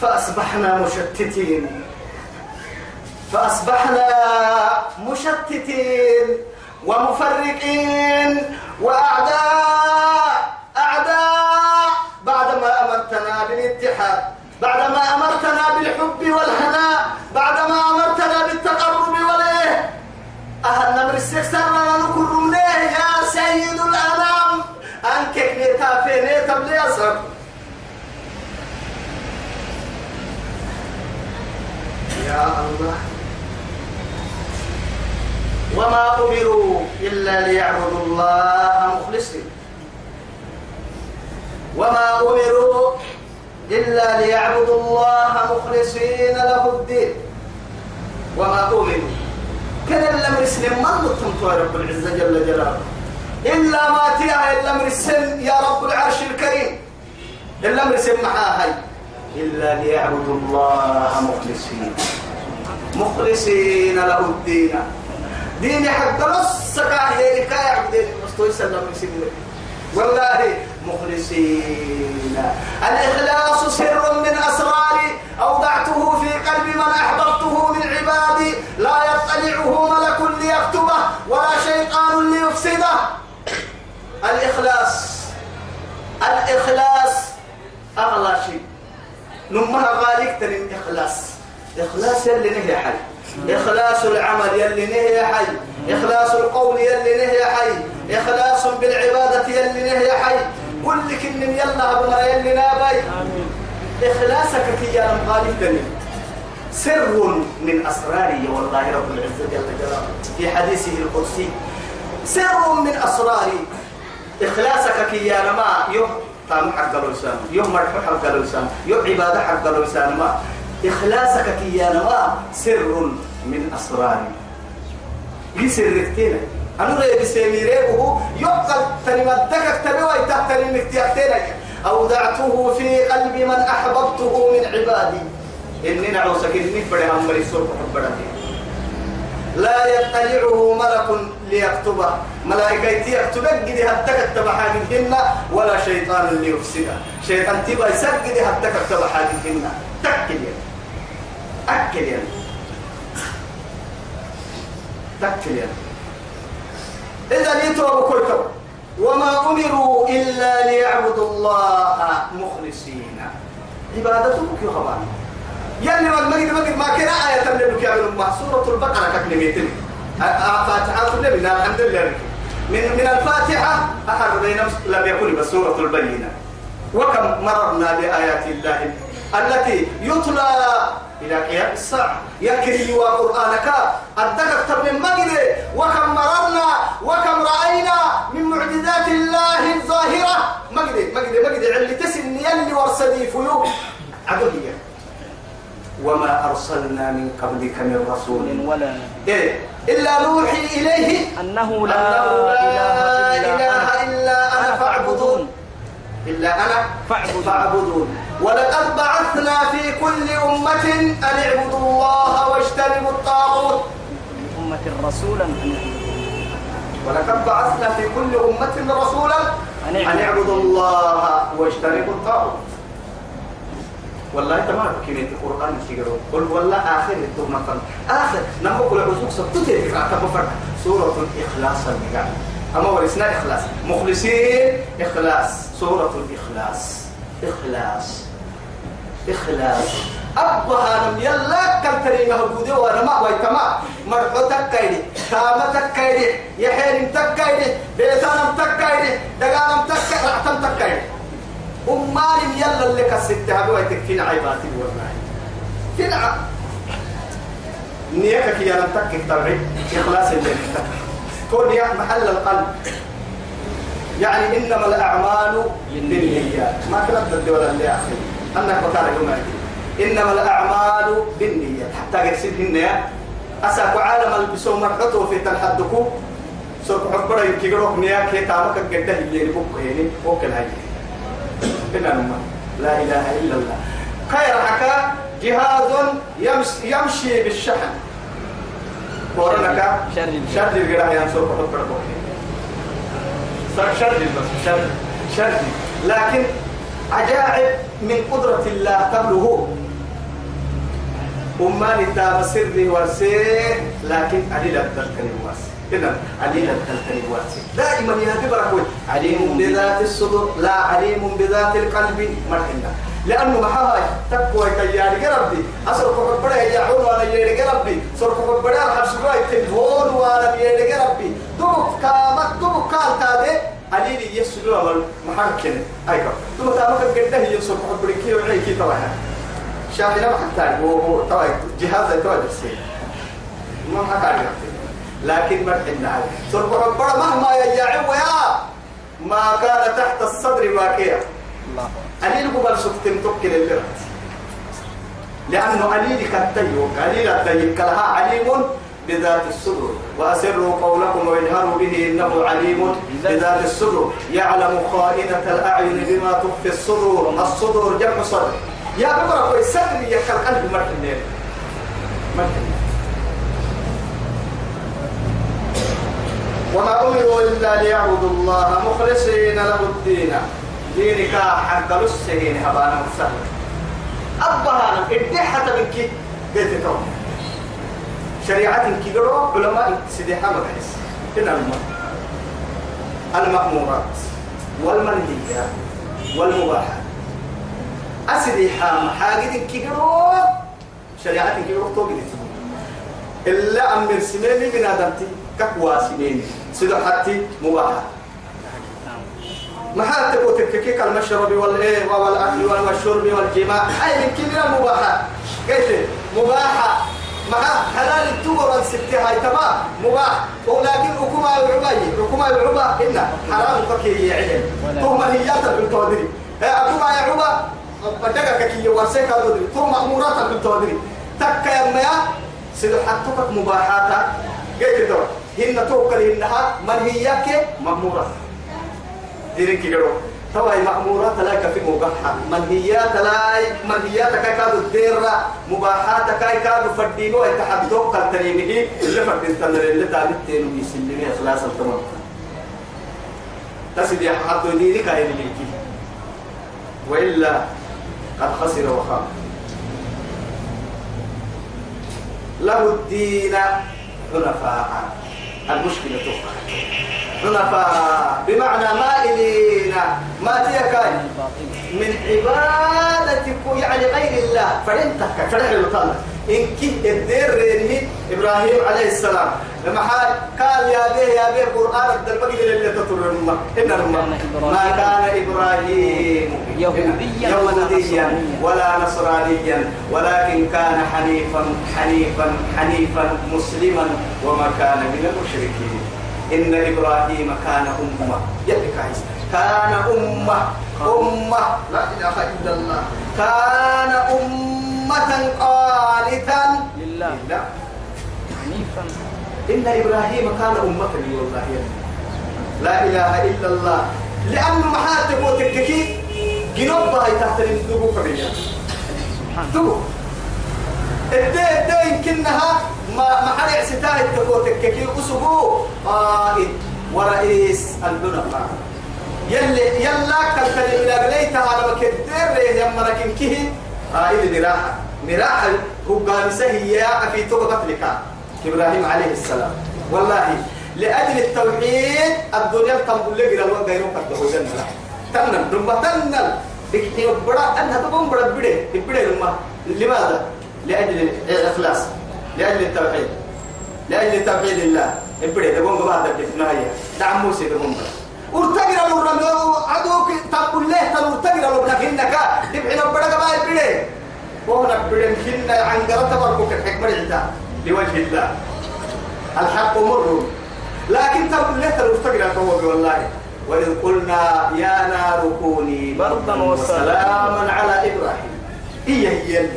فأصبحنا مشتتين. فأصبحنا مشتتين ومفرقين وأعداء أعداء. بعدما أمرتنا بالاتحاد بعدما أمرتنا بالحب والهناء بعدما أمرتنا بالتقرب والإيه. أهل نمر السكسر نكر يا سيد الأنام؟ أنكك نيتا في نيتا بليصر يا الله. وما أمروا إلا ليعبدوا الله مخلصين. وما أمروا إلا ليعبدوا الله مخلصين له الدين. وما أمروا. كان الأمر سلم ما نطمت رب العزة جل جلاله. إلا ما تيها الأمر السن يا رب العرش الكريم. الأمر سن معاهي إلا ليعبدوا الله مخلصين. مخلصين له الدين. دين حق نص كاهي كاي عبد مستوي سلم والله مخلصين. الإخلاص سر من أسراري. أودعته في قلب من أحببته من عبادي. لا يطلعه ملك ليكتبه ولا شيطان ليفسده. الإخلاص. الإخلاص أغلى شيء. نمها غالك تنم إخلاص. إخلاص يلي نهي حي. إخلاص العمل يلي نهي حي. إخلاص القول يلي نهي حي. إخلاص بالعبادة يلي نهي حي. كل كن يلا بما يلي نابي. إخلاصك في يا غالب سر من أسراري والله رب العزة جل جلاله. في حديثه القدسي. سر من أسراري. إخلاصك كي يا ما يوم تام حق الإنسان يوم مرح حق الإنسان يوم عبادة حق الإنسان ما إخلاصك يا ما سر من أسراري يسر كتير أنا رأي بسيميره يقل تنمدك تبوي تحتني مكتيرتين أودعته في قلب من أحببته من عبادي. إني نعوسك إني فرح أمري سرق حبرتي لا يطلعه ملك ليكتبه ملائكة يكتبك قد هدك كتب حاجتهن ولا شيطان ليفسده. شيطان تبا يسجد هدك كتب حاجتهن. تكل يعني أكل يعني تكل يعني إذا ليتوا بكلتوا وما أمروا إلا ليعبدوا الله مخلصين. يا خبان يلي ما مجد مجد ما كنا آية اللي بك من سورة البقرة ككلمتين فاتحة النبي الحمد لله من من الفاتحة أحد بين لم يكن بس سورة البينة. وكم مررنا بآيات الله التي يتلى إلى قيام الساعة. يكري وقرآنك أدك تبن المجد وكم مررنا وكم رأينا من معجزات الله الظاهرة. مجد مجد مجد علي تسن يلي ورسدي فيو عدوية. وما أرسلنا من قبلك من رسول. ولا إيه إلا نوحي إليه. أنه لا, أنه لا إله, إله إلا أنا فاعبدون. إلا أنا فاعبدون. فاعبدون. ولقد بعثنا في كل أمة أن اعبدوا الله واجتنبوا الطاغوت. أمة رسولا ولقد بعثنا في كل أمة رسولا أن. اعبدوا الله واجتنبوا الطاغوت. والله تمام. كمية القرآن تقرأ قل والله آخر الدوم آخر. نمو كل عزوك سبتت تقرأ تبفر سورة الإخلاص المقام أما ورسنا إخلاص. مخلصين إخلاص. سورة الإخلاص. إخلاص. إخلاص. أبا هانم يلا كم ترينا هبودي وأنا ما ويتما مرحو تكايدي تاما تكايدي يحيرم تكايدي بيتانم تكايدي دقانم تكايدي رعتم تكايدي أمالي يلا اللي كسرت هذا ويتكفين عيباتي والله. فين نيكك يا لم تكك تبعي إخلاص اللي كون يا محل القلب. يعني إنما الأعمال بالنيات ما تدي ولا اللي أخي. أنك بكار يوم إنما الأعمال بالنيات حتى يرسل النية أساك عالم البسوم مرحته في تنحدكو سوف حبرا يمكن يروح نيا كي تامك قده اللي بوك هيني وكل هاي. الماء لا إله إلا الله. خير حكا جهاز يمشي, بالشحن. ورنك شر شر الجراه ينصر صار شر بس شر شر لكن عجائب من قدرة الله تبلغ أمان التام سري ورسي لكن عليل الدلتني واسي إذا عليل الدلتني واسي دائما يهدي بركوي عليم بذات الصدور لا عليم بذات القلب. مرحنا لأنه محاي تقوى كياني ربي أصر كفر بڑا يجعون وأنا يدي ربي صر كفر بڑا الحبسوا التلفون وأنا يدي ربي دوك كامت دوك كال تادي. عليل يسلو أول محركين أيكا دوك تامك قده يسر كفر بڑا كي وعي كي طبعا شاهدنا ما حتى. هو طبعا جهاز توجه السيد ما حكى لكن مرحنا عليه. صر كفر بڑا مهما يجعوا يا ما كان تحت الصدر واقيا الله. أليل قبل سكتم تكل اللي لأنه أليل كالتيو أليل التيو كلها عليم بذات الصدور وأسروا قولكم واجهروا به إنه عليم بذات الصدور يعلم خائنة الأعين بما تخفي الصدور الصدور جمع صدر. يا بكرة كويس. سلم يا القلب مرحبا مرحبا وما أمروا إلا ليعبدوا الله مخلصين له الدين. دينك حق السهين هبانا مسهل أبها إدي حتى منك بيت توم. شريعة كيرو علماء سيدي حمد حس الماء المأمورات والمنهيات والمباحات. أسدي حام حاجة كيرو شريعة كيرو توبي إلا أمر سنين من آدمتي كقوا سنين سيدو حتى مباحات ما حتى تككيك المشرب والإيه والأكل والشرب والجماع. اي من كبيرة مباحة. قلت مباحة. مع حلال التور الستة هاي تمام. مباح. ولكن حكومة العباية حكومة العبا إن حرام فكي يعلم ثم هيات بالتودري حكومة العبا بدك كي يورسك هذا ثم مأمورات بالتودري تك يا ميا سيدو حتوك مباحات قلت دور هن توكل إنها منهيات مأمورات ديرك يقولوا توا مأمورات لا كفي مباحة منهيات لا منهيات كاي كادو الديرة مباحات كاي كادو فردينو يتحدثوا كالتريمه اللي فردين تنر اللي تابت تينو بيسلمي إخلاص التمام تسد يا حد ديني كاي ليكي وإلا قد خسر وخاب له الدين حنفاء المشكلة تخرج حنفاء بمعنى مائلين ما تيكاي من عبادتك يعني غير الله. فرنتك فرح الوطن إن كي الدير رينه إبراهيم عليه السلام. لما حال قال يا بيه يا بيه القرآن الدربقي اللي تطر الأمة إن الأمة ما كان إبراهيم. يهوديا ولا يهوديا نصرانيا. ولا نصرانيا. ولكن كان حنيفا حنيفا حنيفا مسلما. وما كان من المشركين. إن إبراهيم كان أمة. يلك عيسى كان أمة. أمة. لا إله إلا الله. كان أمة. قانتا. لله. حنيفا. إن إبراهيم كان أمة والله. لا إله إلا الله. لأنه محاتب وتككي جنوبها تحت الدبو كبيرة سبحان دبو. الدي الدي يمكنها ما ما حد يعستا التكو تككي أسبو قائد ورئيس الحنفاء. يلي يلا كالتني إلى قليتها على مكدر يمرك كه قائد مراحة مراحة هو قال سهيا في توبة لك إبراهيم عليه السلام. والله لأجل التوحيد الدنيا تنبل لك لو غيرهم قد لا تنن دم تنن. إكتي بڑا أنها تقوم بڑے بڑے لما لماذا؟ لأجل الإخلاص لأجل التوحيد. لأجل توحيد الله بڑے تقوم بما تبدأ هي دعم موسى تقوم بڑا ورتقرا لو رمو عدوك تقول له ترتقرا لو بنكنك تبعنا بڑا قبائل بڑے وهنا بدن كنا عن قرة تبركك الحكمة العتا لوجه الله. الحق مر. لكن تقول له ترتقرا فهو والله. وإذ قلنا يا نار كوني بردا. وسلاما على إبراهيم. إيه هي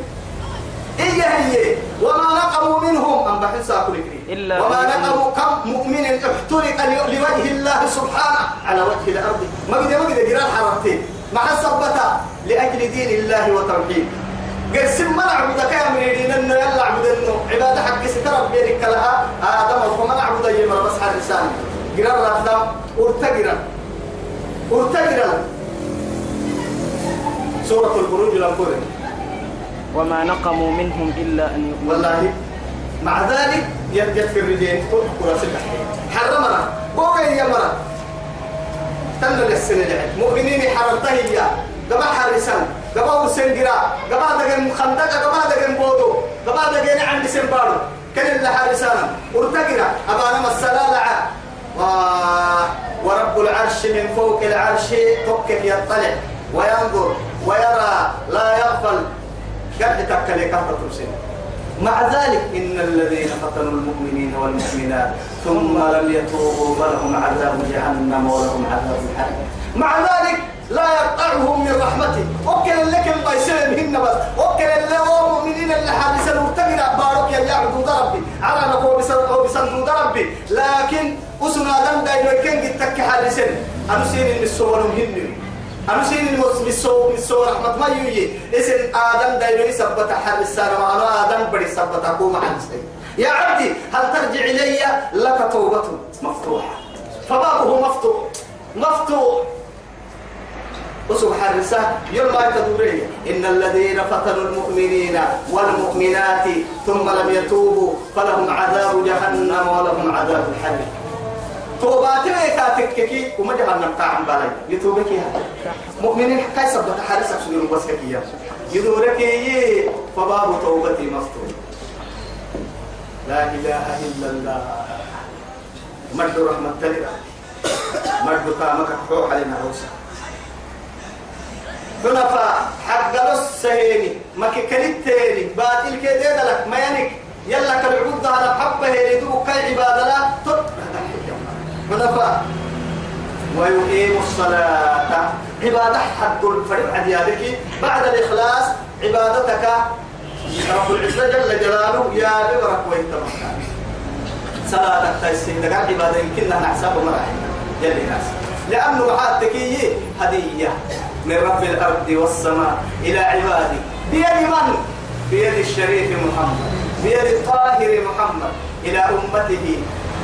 إيه هي وما نقموا منهم. أن بحثا كل إلا وما نقموا كم مؤمن احترق لوجه الله سبحانه على وجه الأرض. ما قد ما قد جرال حرمتين مع الصبتة لأجل دين الله وتوحيد. قسم ما نعبدك يا مريدين إنه يلا عبد إنه. عبادة حق ستر بينك لها آدم وما نعبد يمر بس على الإنسان. قرار الأقدام ارتقرا. ارتقرا. سورة البروج الأنفورة وما نقموا منهم إلا أن يؤمنوا. والله مع ذلك يرجع في الرجال تذكر سبح حرمنا بوكا هي مرة. تنو للسنة لعب مؤمنين حرمته هي قبا حرسان قبا وسنجرا قبا دقن خندقة قبا دقن بودو. قبا دقن عند سنبارو. كان اللي حرسانا ارتقنا أبانا مسلالعة و... ورب العرش من فوق العرش. تكك يطلع وينظر. ويرى. لا يغفل. قد تكلي كهرة ترسل مع ذلك إن الذين فتنوا المؤمنين والمؤمنات ثم لم يتوبوا فلهم عذاب جهنم ولهم عذاب الحريق. مع ذلك لا يقطعهم من رحمته وكل لك البيسين هن بس. وكل اللي هو مؤمنين اللي حادثا مرتقنا بارك يا يعبدوا ربي على نقوم بسنقوا ربي لكن أسنا دم دايما كان قد تك حادثا أنا سين المسوى هن. أنا سين المسوى مسوى رحمة ما يجي اسم آدم دايما يثبت حال السنة وأنا آدم بدي ثبت أقوم عن يا عبدي هل ترجع إلي لك توبة؟ مفتوحة. فبابه مفتوح. مفتوح. وسبحان الرسالة يوم ما تدوري إن الذين فتنوا المؤمنين والمؤمنات ثم لم يتوبوا فلهم عذاب جهنم ولهم عذاب الحريق. توباتي كاتككي وما جهنم قاعد بالي. يتوبك يا مؤمنين كيف سبت حارسك سنين بس كيا يدورك يي فباب توبتي مفتوح. لا إله إلا الله. مد رحمة الله مد كامك حوح علينا روسك حنفاء حق لص سهيني ما كلت تاني باطل كده لك ما ينك. يلا كالعبود على حبة يدوك كي عبادة لا. حنفاء ويقيم الصلاة. عبادة حد الفريق عديادك بعد الإخلاص عبادتك. رب العزة جل جلاله يا ببرك ويتمكن صلاتك تيسين دقا عبادة يمكن لها نحساب مراحل يلي ناس. لأنه حاتك هدية من رب الأرض والسماء إلى عبادي. بيد من؟ بيد الشريف محمد. بيد الطاهر محمد إلى أمته.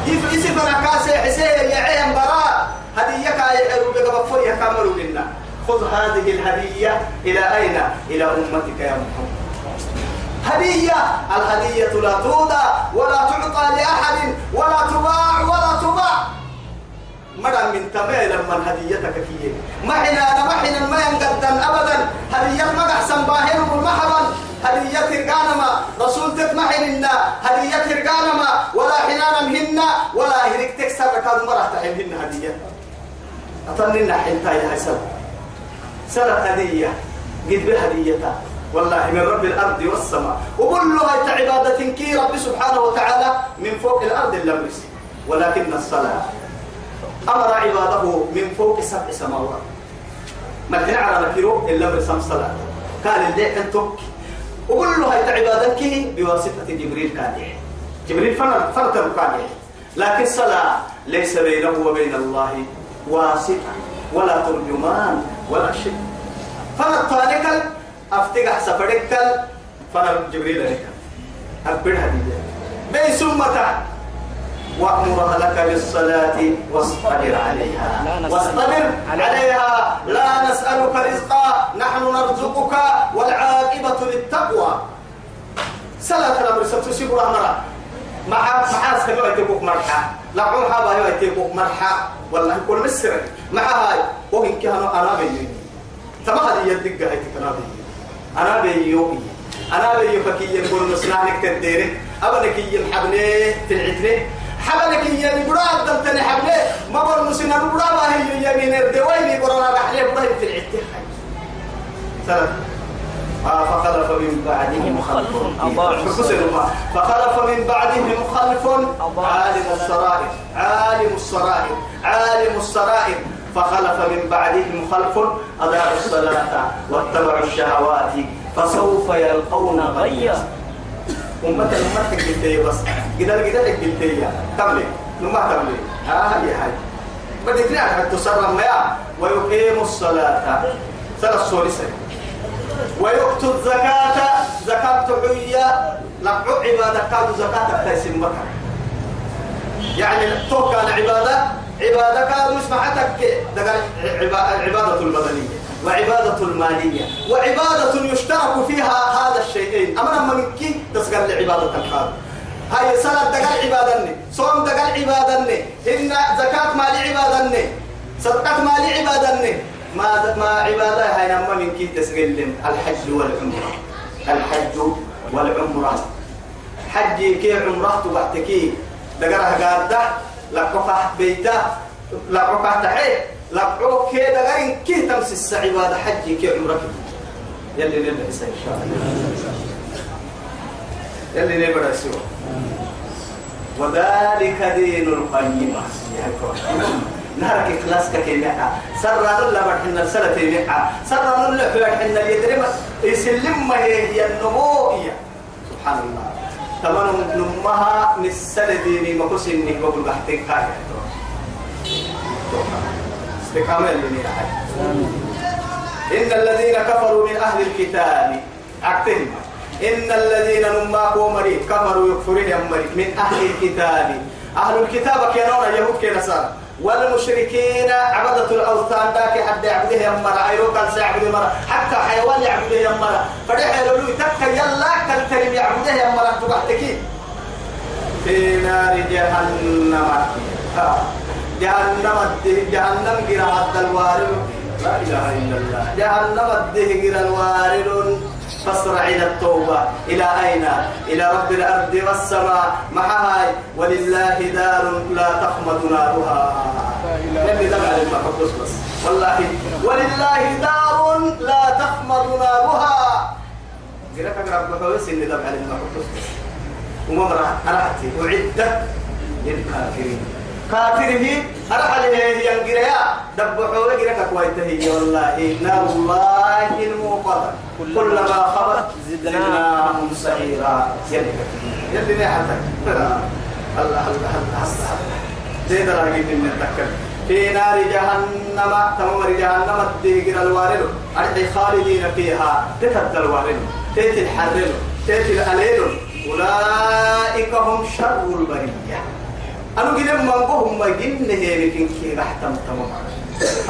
يسف كاسي حسين يا عين براء هديك يعرو بقبفو يكملوا لنا خذ هذه الهدية إلى أين؟ إلى أمتك يا محمد. هدية الهدية لا تودى ولا تعطى لأحد ولا تباع ولا تباع. مرة من تمام لما هديتك فيه. ما حنا ما حنا ما ينقدن أبدا. هدية ما أحسن باهر والمحبا هدية ترقانما. رسول تتمحن لنا هدية ترقانما. ولا حنانا مهن ولا هريك تكسر ركاد مرة تحلهن هدية. أطلنا حنتا يا حسن سنة هدية. قد بهديتها والله من رب الأرض والسماء. وكلها عبادة كي رب سبحانه وتعالى من فوق الأرض اللمس ولكن الصلاة. أمر عباده من فوق سبع سماوات. ما على مكيرو إلا برسم صلاة. قال اللي أنتك وكلها عبادتك بواسطة جبريل كان جبريل فرد فرد كان لكن صلاة ليس بينه وبين الله واسطة. ولا ترجمان ولا شيء. فرد طالك أفتقح سفرك فرد جبريل لك أكبر حديثة بين سمتا وأمر لك بالصلاة واصطبر عليها. واصطبر عليها. لا نسألك رزقا. نحن نرزقك والعاقبة للتقوى. سلا الأمر ستسيب رحمة مع مع سنو يتبوك مرحا؟ لعون حابا يتبوك مرحا. والله كل مسر مع هاي. وهن كانوا أنا بيني تما هذه يدق هاي تكنا أنا بيومي أنا بيوكي يقول نصنعك تديرك. أبنك ينحبني في العترة حبلك هي اللي برا دلتني حبله ما بر مسنا برا ما هي يمين الدويني برا رحله برا في العتة ثلاث آه فخلف من بعدهم خلف. فخلف من بعدهم خلف. عالم السرائر. عالم السرائر. عالم السرائر. فخلف من بعدهم خلف. أضاعوا الصلاة واتبعوا الشهوات. فسوف يلقون غيا. أمة أمة قلت بس قدر قلت يا تملي نما تملي ها هي هاي بدك نعرف تسرم ما ويقيم الصلاة ثلاث سوريس ويؤتوا الزكاة زكاة حية لقوا عبادة كانوا زكاة تيسم مكة يعني توكل العبادة عبادة كانوا اسمعتك العبادة البدنية وعبادة المالية وعبادة يشترك فيها هذا الشيء أما لما نكي تسقل لعبادة الخالق. هاي صلاة دقل عبادني صوم دقل عبادني إن زكاة مال عبادني صدقة مال عبادني. ما ما عبادة هاي نما من كي تسقل الحج والعمرة. الحج والعمرة. حجي كي عمرة تبعتكي دقرها قادة لقفة بيتة لقفة تحي لقفة كي دقرين كي تمس السعبادة حجي كي عمرة يلي نلبس إن شاء الله يلي نبرا سوى وذلك دين القيمة نهرك إخلاص كيمحا سر الله بحنا السنة تيمحا سر الله بحنا اليدرم يسلم ما هي النموية سبحان الله. تمام نمها نسل ديني. مقص إني بقول بحتك هاي. استقامة اللي إن الذين كفروا من أهل الكتاب أكتهم إن الذين نماك ومريد كفروا يكفرون مريد من أهل الكتاب. أهل الكتاب كانوا يهود كنصارى والمشركين عبدة الأوثان ذاك حد يعبده يمرا أيرو كان سيعبد يمرا حتى حيوان يعبده يمرا فرح يقولوا تك يلا كل تريم يعبده يمرا تبعتكي في نار جهنم. جهنم جهنم قراءة الوارد لا إله إلا الله. جهنم الدهجر الوارد فاسرع إلى التوبة. إلى أين؟ إلى رب الأرض والسماء. معها ولله دار لا تخمد نارها. يلي دمع المحبوس بس. والله. ولله دار لا تخمد نارها. جرك رب حوس إن دمع المحبوس بس. ومرة أرحتي أعدت للكافرين. كافره أرحل هي ينقريا دبحوا لقرك كويته والله نار الله الموقدة. كلما خبت زدناهم سعيرا يلي يلي حتى؟ الله الله الله زيد راجل من التكل في نار جهنم تمر جهنم الدهجر الوارد. أرحي خالدين فيها. تتد الوارد. تيت الحرل تيت الأليل. أولئك هم شر البرية. أنا قلت من بهم ما جن هي لكن كي راح تم تمام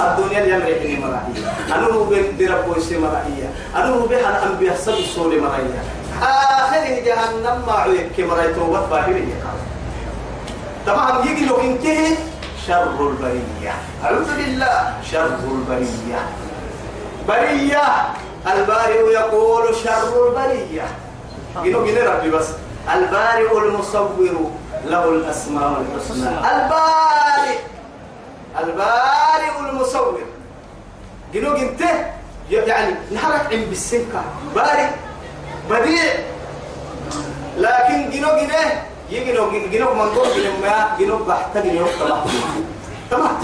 الدنيا اللي يمرح لي مرائية أنا هو بين درب ويسي مرائية أنا هو بين أنبياء سب سوري مرائية آخر جهنم ما عيك مرائية توبت باهرية تمام يجي لو كنت شر البرية أعوذ بالله شر البرية برية البارئ يقول شر البرية جنو جنو ربي بس البارئ المصور له الأسماء الحسنى. البارئ. البارئ المصور. جنو جنت يعني نحرك عم بالسنكة بارئ. بديع. لكن جنو جنه يجنو جنو من دون جنو ما؟ جنو بحتاج جنو تمام تمام.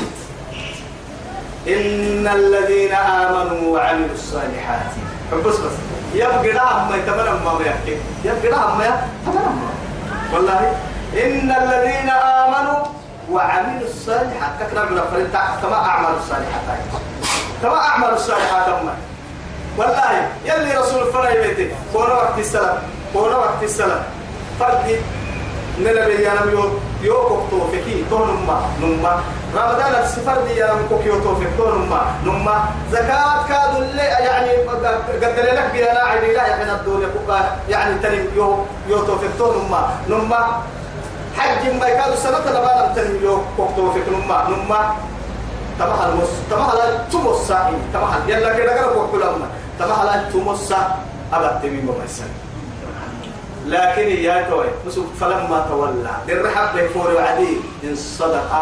إن الذين آمنوا وعملوا الصالحات. بس بس. يبقى لهم ما يتمنى ما يحكي يبقى لهم ما يتمنى والله إن الذين آمنوا وعملوا الصالحات كثر من كما أعملوا الصالحات. كما أعملوا الصالحات أما والله يلي رسول الفرع بيتي كون وقت السلام كون وقت السلام. فرد نلبي يا نميو يو كوكتو فيكي تو نما نما رمضان السفر دي يا نمكو كيو تو فيك تو نما نما زكاة كادوا اللي يعني قد لك بيا لا عيني لا يحن الدنيا يعني تنم يو يو تو فيك تو نما نما حج ما يكادوا سنة لبانا تنم يو كوكتو فيك نما نما تمحل مس تمحل تمس ساعي تمحل يلا كده كده كوكو لما تمحل تمس ساعي أبد تميم بمسن لكن يا توي مسوك فلما تولى الرحب بفور وعدي إن صدق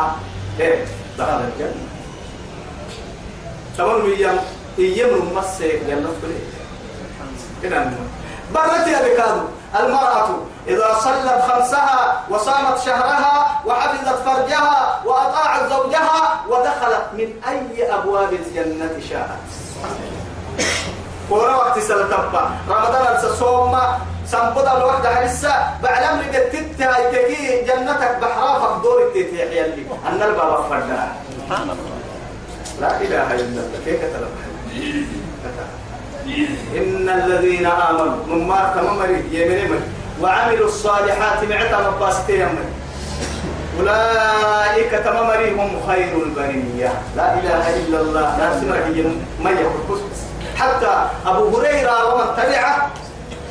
إيه دخل الجنة تمام أيام أيام مسك جنة كله كده برت يا بكادو المرأة إذا صلت خمسها وصامت شهرها وحفظت فرجها وأطاعت زوجها ودخلت من أي أبواب الجنة شاءت. ورا وقت سلتبا رمضان الصوم سنبدا الوقت حرسة بعلم لك التت هاي تكي جنتك بحرافك دور التت يحيى اللي أن الباب فردا سبحان الله لا إله إلا الله كيف إن الذين آمنوا من ما تمامري يمين وعملوا الصالحات معتا مباستين من أولئك تمامري هم خير البرية. لا إله إلا الله. لا سمع ما يقول. حتى أبو هريرة ومن تبعه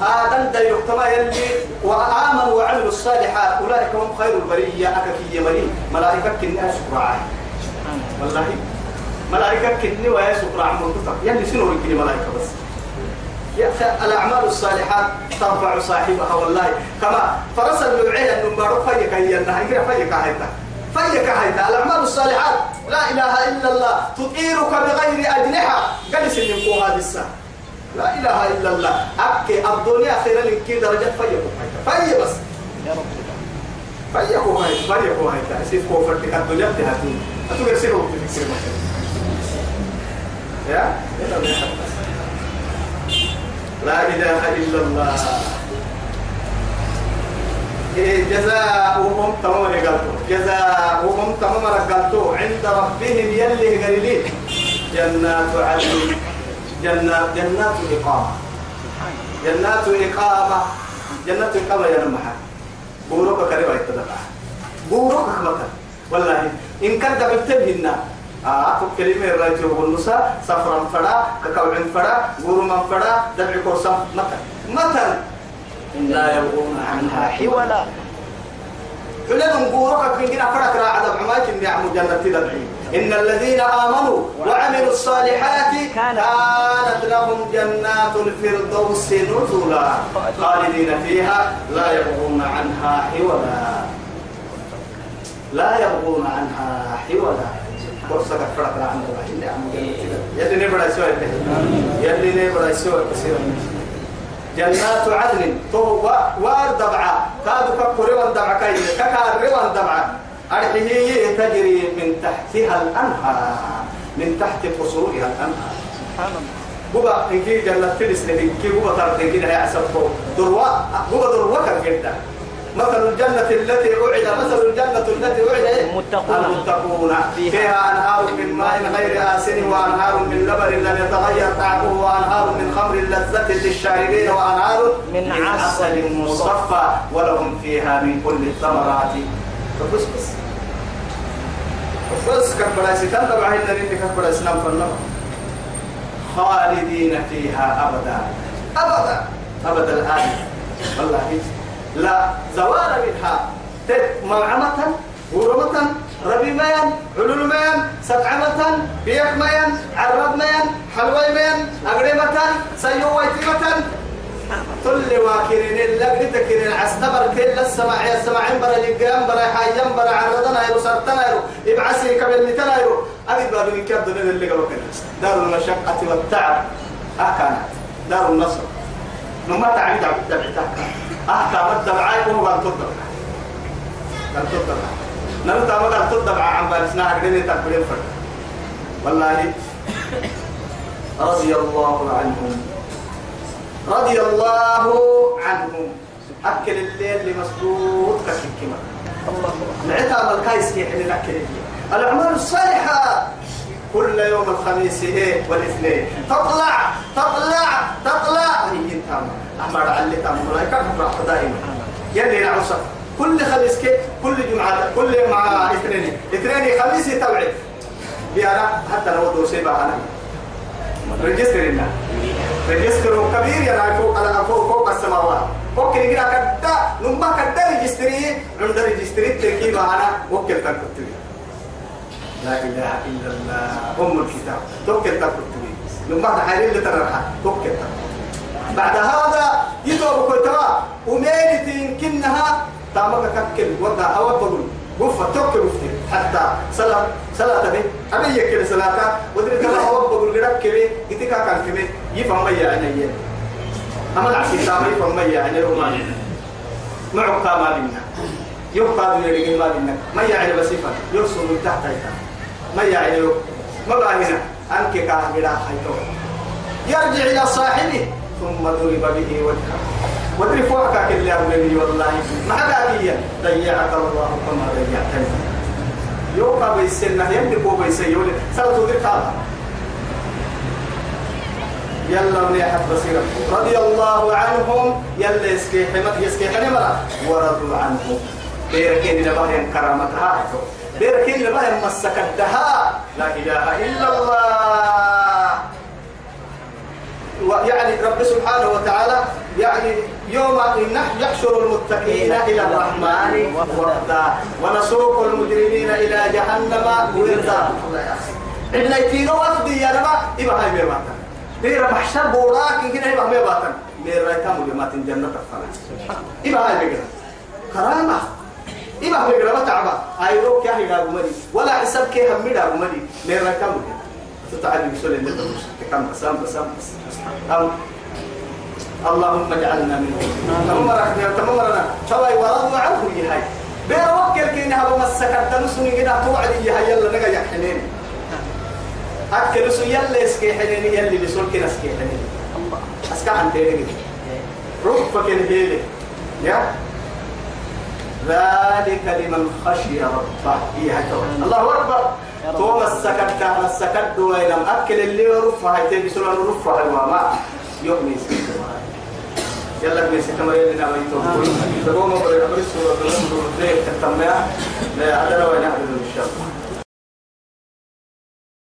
آدم دا يكتما يلي وآمنوا وعملوا الصالحات. أولئك هم خير البرية. أككي يمني ملائكة كنها شكرا والله. ملائكة كني ويا شكرا عمل يلي شنو رجلي ملائكة بس؟ الأعمال الصالحات ترفع صاحبها والله. كما فرس البعية أنه بارو فيك هي يقرأ فيك هيدا فيك هيدا الأعمال الصالحات. لا إله إلا الله. تطيرك بغير أجنحة. جلس من هذه الساعة. لا إله إلا الله. أبكي. الدنيا خير لك درجة. فيكو هيدا في بس. يا رب فيكو هيدا فيكو هيدا سيف كوفرتك الدنيا بتهاتي أتوقع سيرو في يا؟ لا إله إلا الله. إيه جزاؤهم تمام قالتو جزاؤهم تمام قالتو عند ربهم يلي قليلين. جنات عدن. جنات جنات إقامة. جنات إقامة. جنات إقامة يا نمحا بوروك كريبا يتدفع بوروك كمتا والله إن كان دبلتبهن آه كلمة الرجل والنساء صفرا فدا ككوع فدا غرما فدا دبع كورسا متى متى لا يبغون عنها حولا حلم غورك كن جنا فرق را عذاب عماك النعم جنة تدبعي إن الذين آمنوا وعملوا الصالحات كانت لهم جنات الفردوس نزلا خالدين فيها لا يبغون عنها حولا لا يبغون عنها حولا فرصة را عن النعم جنة تدبعي يلي نبرا سوى يلي نبرا سوى كثيرا جنات عدن. تو وار دبعة. كادو كقري وان دبعة كاي. ككاري وان دبعة أرحيه تجري من تحتها الأنهار. من تحت قصورها الأنهار. سبحان الله. بقى إنكي جنة تلس لهي كي بقى تردين كده يعسبه دروا بقى دروا كده مثل الجنة التي وعد. مثل التي وعد؟ المتقون. المتقون فيها. أنهار من ماء غير آسن وأنهار من لبن لم يتغير طعمه وأنهار من خمر لذة للشاربين وأنهار من عسل مصفى. ولهم فيها من كل الثمرات. فبس بس. بس كبر ستان تبع اللي كبر سنام فنم خالدين فيها أبدا. أبدا. أبدا الآن. والله لا زوال منها. تد موعمة ورمة ربي ميان علول ميان سبعمة بيك ميان عرب ميان حلوي ميان أقرمة سيوة مة كل واكرين اللي تكرين عستبر كل السماع يا سماع برا لقام برا حيام برا عرضنا يرو سرتنا يرو ابعسي قبل متنا يرو. أجد باب من كاب اللي قبل دار المشقة والتعب. أكانت دار النصر. نما تعبد عبد دبعتك أحكام الدبعاء هو قال تدبع قال تدبع نلتا ما قال تدبع عن بارسنا أقدر تقبلين فرد. والله رضي الله عنهم. رضي الله عنهم. أكل الليل لمسدود كالحكمة الله العتاب الكايس كي حين الأكل الليل. الأعمال الصالحة كل يوم الخميس إيه والاثنين. تطلع تطلع تطلع. هي تام أحمد علي تام ملايكة دائما. يلي نعوصة كل خميس كل جمعة كل مع اثنين. اثنين خميس توعد بيانا حتى لو دوسي ريجستر لنا. ريجستر كبير يعني فوق على فوق فوق السماوات. فوق كده كدا نما كدا ريجستري عند ريجستري تركي معنا وكل تكتبي لا إله إلا الله. ام الكتاب. توكل تكتبي نما تحالي اللي ترى توكل بعد هذا يدور كتاب وميلتي يمكنها تامك ككل وضع أو بقول وفا توكل وفتي حتى صلاة صلاة تبي. أبي يكل صلاة. ودري كلا هو بقول قرب كبي قتي كان كبي يفهم ما يعني. أما العسي تام يفهم ما يعني روماني. معك ما بينا. يبقى دنيا ما بينا. ما يعني بسيفا يرسل من تحت ما يعني ما بقى هنا. أنك كان بلا حيتو يرجع إلى صاحبه. ثم ضرب به وجهه. ودري فوقك اللي حدا ضيعك الله كما ضيعتني. يوقع بيسنة يملك وبيسي يولي سألت ذلك هذا يلا ونيحت بصيرة رضي الله عنهم يلا يسكي حمد يسكي حنمرة ورضوا عنه بيركين لبهن كرامتها. بيركين لبهن مسكتها. لا إله إلا الله. يعني رب سبحانه وتعالى يعني يوم يحشر المتقين إلى الرحمن وفدا ونسوق المجرمين إلى جهنم وردا. إن يتينو وفدي يا نما إبا هاي بيباتا دير محشر بوراك كنا إبا هاي بيباتا مير رايتام بيمات جنة الفنا إبا هاي بيباتا كرامة. إبا هاي بيباتا تعبا. هاي روك يا هاي غمري ولا حساب كي همي غمري رايتام بيباتا تتعلم سؤال اللي تدرس كم بسام بسام بس اللهم اجعلنا منهم. اللهم رحمنا تمرنا. شوي ورضوا عنه يهاي. بير وكل كين هذا مسكت تنسوني كده توعد يهاي. يلا نجا يحنين أكل سو يلا اسكي حنين يلي بسول كنا اسكي حنين. أسكا عن تيري رفك الهيلي. يا. ذلك لمن خشي ربه. إيه الله أكبر. توم السكت على السكت وينم أكل اللي رفع هاي. تبي سلان رفع الوما يوم يلا بني سكما يلي نعم يتوم تقوم بريد سورة الله سورة الله تتمع لا أدرى وين أحد